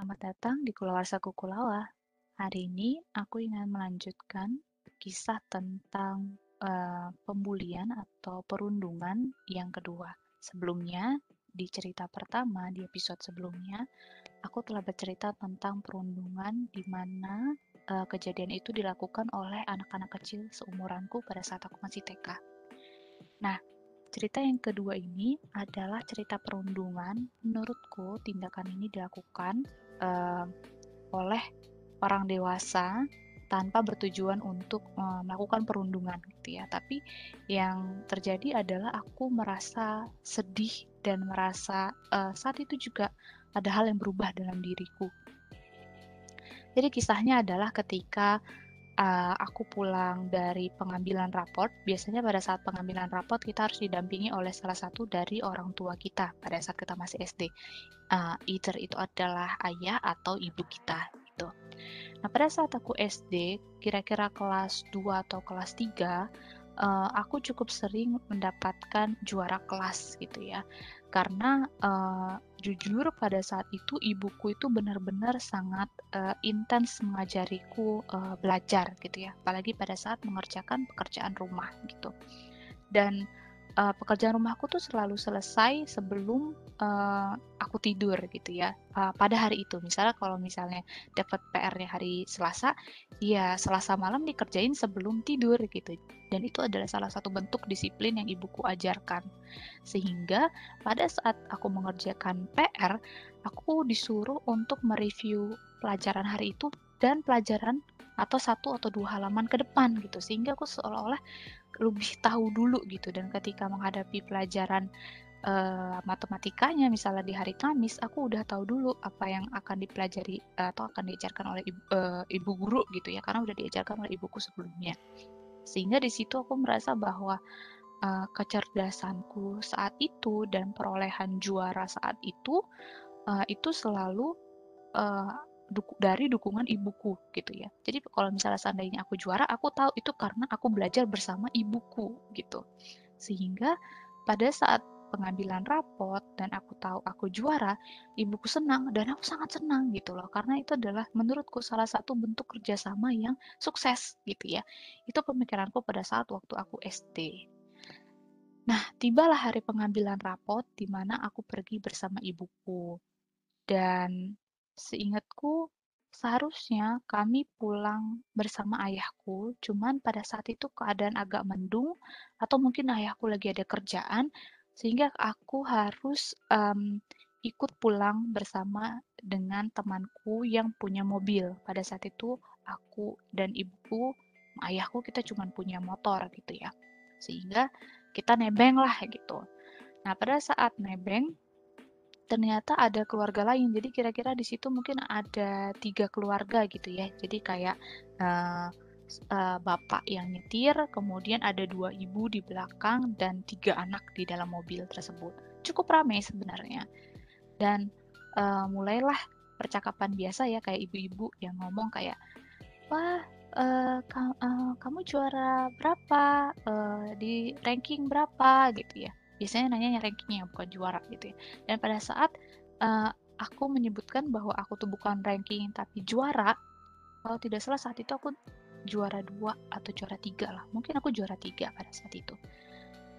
Selamat datang di Kulawarsa Kukulawa. Hari ini aku ingin melanjutkan kisah tentang uh, pembulian atau perundungan yang kedua. Sebelumnya, di cerita pertama, di episode sebelumnya, aku telah bercerita tentang perundungan di mana uh, kejadian itu dilakukan oleh anak-anak kecil seumuranku pada saat aku masih TK. Nah, Cerita yang kedua ini adalah cerita perundungan. Menurutku, tindakan ini dilakukan uh, oleh orang dewasa tanpa bertujuan untuk uh, melakukan perundungan, gitu ya. Tapi yang terjadi adalah aku merasa sedih dan merasa uh, saat itu juga ada hal yang berubah dalam diriku. Jadi kisahnya adalah ketika uh, aku pulang dari pengambilan raport, biasanya pada saat pengambilan raport kita harus didampingi oleh salah satu dari orang tua kita pada saat kita masih SD. Uh, either itu adalah ayah atau ibu kita gitu. Nah, pada saat aku SD, kira-kira kelas 2 atau kelas 3, uh, aku cukup sering mendapatkan juara kelas gitu ya karena uh, jujur pada saat itu ibuku itu benar-benar sangat uh, intens mengajariku uh, belajar gitu ya. Apalagi pada saat mengerjakan pekerjaan rumah gitu. Dan uh, pekerjaan rumahku tuh selalu selesai sebelum uh, aku tidur gitu ya. Uh, pada hari itu. Misalnya kalau misalnya dapat PR-nya hari Selasa ya Selasa malam dikerjain sebelum tidur gitu. Dan itu adalah salah satu bentuk disiplin yang ibuku ajarkan. Sehingga pada saat aku mengerjakan PR aku disuruh untuk mereview pelajaran hari itu dan pelajaran atau satu atau dua halaman ke depan gitu. Sehingga aku seolah-olah lebih tahu dulu gitu. Dan ketika menghadapi pelajaran uh, matematikanya misalnya di hari Kamis aku udah tahu dulu apa yang akan dipelajari atau akan diajarkan oleh ibu, uh, ibu guru gitu ya karena udah diajarkan oleh ibuku sebelumnya. Sehingga di situ aku merasa bahwa uh, kecerdasanku saat itu dan perolehan juara saat itu uh, itu selalu uh, duku, dari dukungan ibuku gitu ya. Jadi kalau misalnya seandainya aku juara, aku tahu itu karena aku belajar bersama ibuku gitu. Sehingga pada saat pengambilan rapot dan aku tahu aku juara, ibuku senang dan aku sangat senang gitu loh. Karena itu adalah menurutku salah satu bentuk kerjasama yang sukses gitu ya. Itu pemikiranku pada saat waktu aku SD. Nah, tibalah hari pengambilan rapot di mana aku pergi bersama ibuku. Dan Seingatku, seharusnya kami pulang bersama ayahku, cuman pada saat itu keadaan agak mendung, atau mungkin ayahku lagi ada kerjaan, sehingga aku harus um, ikut pulang bersama dengan temanku yang punya mobil. Pada saat itu, aku dan ibuku, ayahku kita cuma punya motor gitu ya. Sehingga kita nebeng lah gitu. Nah, pada saat nebeng, ternyata ada keluarga lain. Jadi kira-kira di situ mungkin ada tiga keluarga gitu ya. Jadi kayak uh, uh, bapak yang nyetir, kemudian ada dua ibu di belakang dan tiga anak di dalam mobil tersebut. Cukup ramai sebenarnya. Dan uh, mulailah percakapan biasa ya kayak ibu-ibu yang ngomong kayak, wah uh, ka uh, kamu juara berapa uh, di ranking berapa gitu ya biasanya nanya rankingnya bukan juara gitu ya. Dan pada saat uh, aku menyebutkan bahwa aku tuh bukan ranking tapi juara kalau tidak salah saat itu aku juara dua atau juara tiga lah. Mungkin aku juara tiga pada saat itu.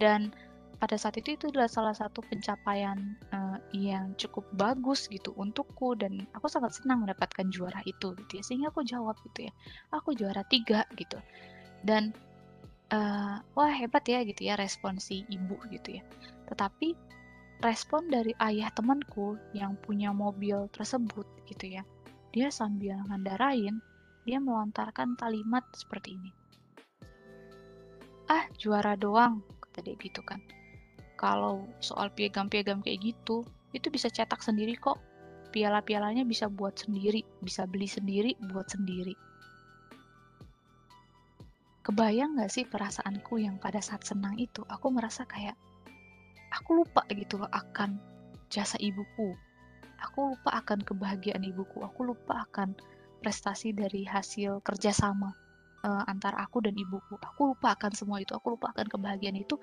Dan pada saat itu itu adalah salah satu pencapaian uh, yang cukup bagus gitu untukku dan aku sangat senang mendapatkan juara itu gitu ya. Sehingga aku jawab gitu ya aku juara tiga gitu. Dan uh, wah hebat ya gitu ya respon si ibu gitu ya. Tetapi respon dari ayah temanku yang punya mobil tersebut gitu ya, dia sambil ngandarain, dia melontarkan kalimat seperti ini. Ah, juara doang, kata dia gitu kan. Kalau soal piagam-piagam kayak gitu, itu bisa cetak sendiri kok. Piala-pialanya bisa buat sendiri, bisa beli sendiri, buat sendiri kebayang gak sih perasaanku yang pada saat senang itu aku merasa kayak aku lupa gitu loh akan jasa ibuku. Aku lupa akan kebahagiaan ibuku. Aku lupa akan prestasi dari hasil kerjasama uh, antara aku dan ibuku. Aku lupa akan semua itu. Aku lupa akan kebahagiaan itu.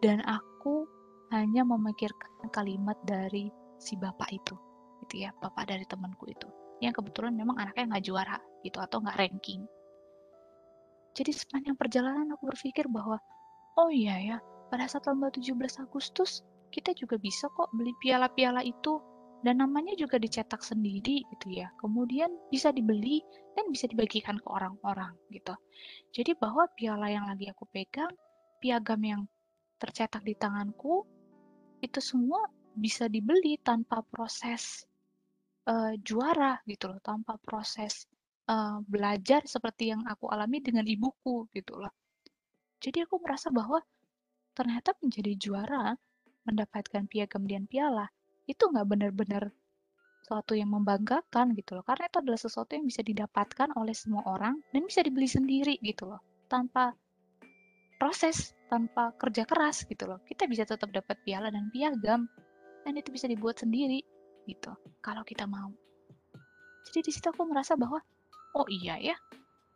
Dan aku hanya memikirkan kalimat dari si bapak itu gitu ya bapak dari temanku itu. Yang kebetulan memang anaknya nggak juara gitu atau nggak ranking jadi sepanjang perjalanan aku berpikir bahwa oh iya ya pada saat lomba 17 Agustus kita juga bisa kok beli piala-piala itu dan namanya juga dicetak sendiri gitu ya. Kemudian bisa dibeli dan bisa dibagikan ke orang-orang gitu. Jadi bahwa piala yang lagi aku pegang, piagam yang tercetak di tanganku itu semua bisa dibeli tanpa proses uh, juara gitu loh, tanpa proses uh, belajar seperti yang aku alami dengan ibuku gitu loh. Jadi aku merasa bahwa ternyata menjadi juara, mendapatkan piagam dan piala itu nggak benar-benar suatu yang membanggakan gitu loh. Karena itu adalah sesuatu yang bisa didapatkan oleh semua orang dan bisa dibeli sendiri gitu loh. Tanpa proses tanpa kerja keras gitu loh. Kita bisa tetap dapat piala dan piagam dan itu bisa dibuat sendiri gitu kalau kita mau. Jadi di situ aku merasa bahwa oh iya ya?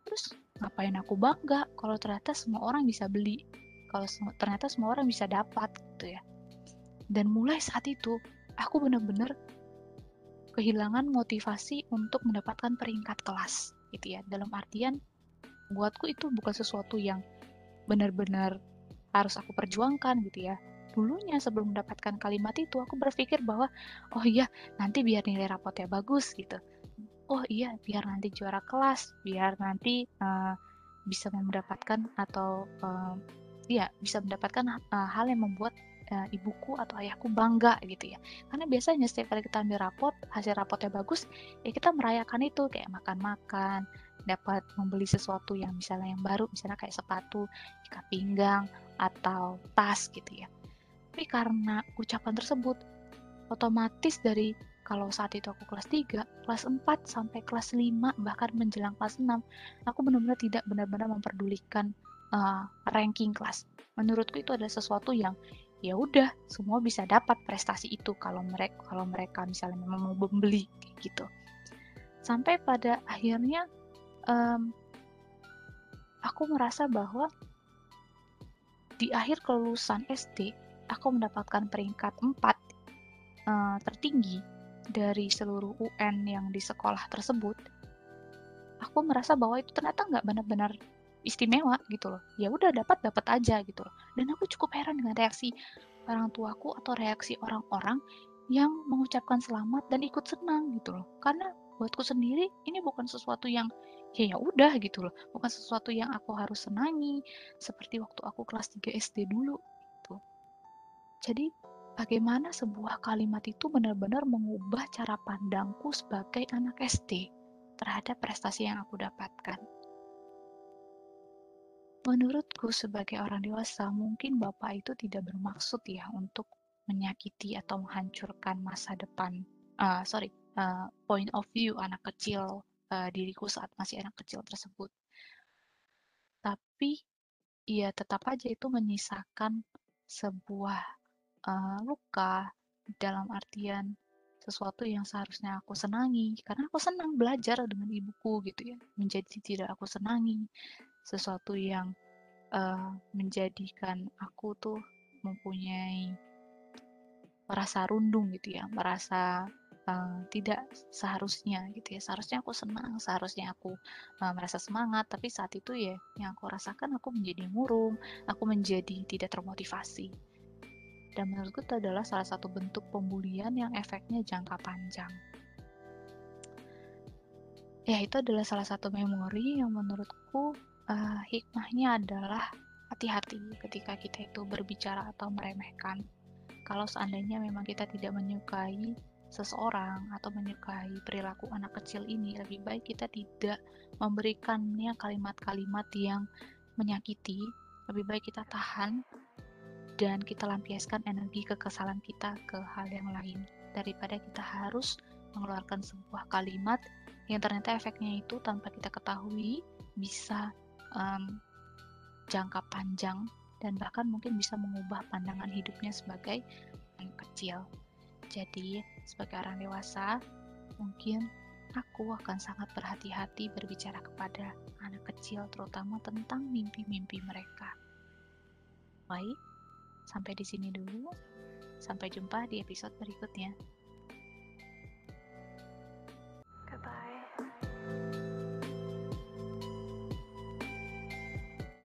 Terus ngapain aku bangga kalau ternyata semua orang bisa beli? Kalau ternyata semua orang bisa dapat gitu ya. Dan mulai saat itu aku benar-benar kehilangan motivasi untuk mendapatkan peringkat kelas gitu ya. Dalam artian buatku itu bukan sesuatu yang benar-benar harus aku perjuangkan gitu ya. Dulunya sebelum mendapatkan kalimat itu aku berpikir bahwa oh iya nanti biar nilai rapotnya bagus gitu oh iya biar nanti juara kelas biar nanti uh, bisa mendapatkan atau uh, ya bisa mendapatkan uh, hal yang membuat uh, ibuku atau ayahku bangga gitu ya. Karena biasanya setiap kali kita ambil rapot hasil rapotnya bagus ya kita merayakan itu kayak makan-makan dapat membeli sesuatu yang misalnya yang baru misalnya kayak sepatu ikat pinggang atau tas gitu ya. Tapi karena ucapan tersebut otomatis dari kalau saat itu aku kelas 3, kelas 4 sampai kelas 5 bahkan menjelang kelas 6 aku benar-benar tidak benar-benar memperdulikan uh, ranking kelas. Menurutku itu adalah sesuatu yang ya udah semua bisa dapat prestasi itu kalau mereka kalau mereka misalnya memang mau membeli gitu. Sampai pada akhirnya um, aku merasa bahwa di akhir kelulusan SD aku mendapatkan peringkat 4 uh, eh, tertinggi dari seluruh UN yang di sekolah tersebut aku merasa bahwa itu ternyata nggak benar-benar istimewa gitu loh. Ya udah dapat dapat aja gitu loh. Dan aku cukup heran dengan reaksi orang tuaku atau reaksi orang-orang yang mengucapkan selamat dan ikut senang gitu loh. Karena buatku sendiri ini bukan sesuatu yang ya ya udah gitu loh. Bukan sesuatu yang aku harus senangi seperti waktu aku kelas 3 SD dulu gitu. Jadi bagaimana sebuah kalimat itu benar-benar mengubah cara pandangku sebagai anak SD terhadap prestasi yang aku dapatkan Menurutku sebagai orang dewasa, mungkin Bapak itu tidak bermaksud ya untuk menyakiti atau menghancurkan masa depan, uh, sorry, uh, point of view anak kecil uh, diriku saat masih anak kecil tersebut. Tapi ya tetap aja itu menyisakan sebuah uh, luka dalam artian sesuatu yang seharusnya aku senangi. Karena aku senang belajar dengan ibuku gitu ya. Menjadi tidak aku senangi. Sesuatu yang uh, menjadikan aku tuh mempunyai merasa rundung gitu ya, merasa uh, tidak seharusnya gitu ya. Seharusnya aku senang, seharusnya aku uh, merasa semangat, tapi saat itu ya yang aku rasakan aku menjadi murung, aku menjadi tidak termotivasi. Dan menurutku itu adalah salah satu bentuk pembulian yang efeknya jangka panjang. Ya, itu adalah salah satu memori yang menurutku uh, hikmahnya adalah hati-hati ketika kita itu berbicara atau meremehkan. Kalau seandainya memang kita tidak menyukai seseorang atau menyukai perilaku anak kecil ini, lebih baik kita tidak memberikannya kalimat-kalimat yang menyakiti. Lebih baik kita tahan dan kita lampiaskan energi kekesalan kita ke hal yang lain daripada kita harus mengeluarkan sebuah kalimat yang ternyata efeknya itu tanpa kita ketahui bisa um, jangka panjang dan bahkan mungkin bisa mengubah pandangan hidupnya sebagai anak kecil. Jadi, sebagai orang dewasa, mungkin aku akan sangat berhati-hati berbicara kepada anak kecil, terutama tentang mimpi-mimpi mereka. Baik, sampai di sini dulu. Sampai jumpa di episode berikutnya.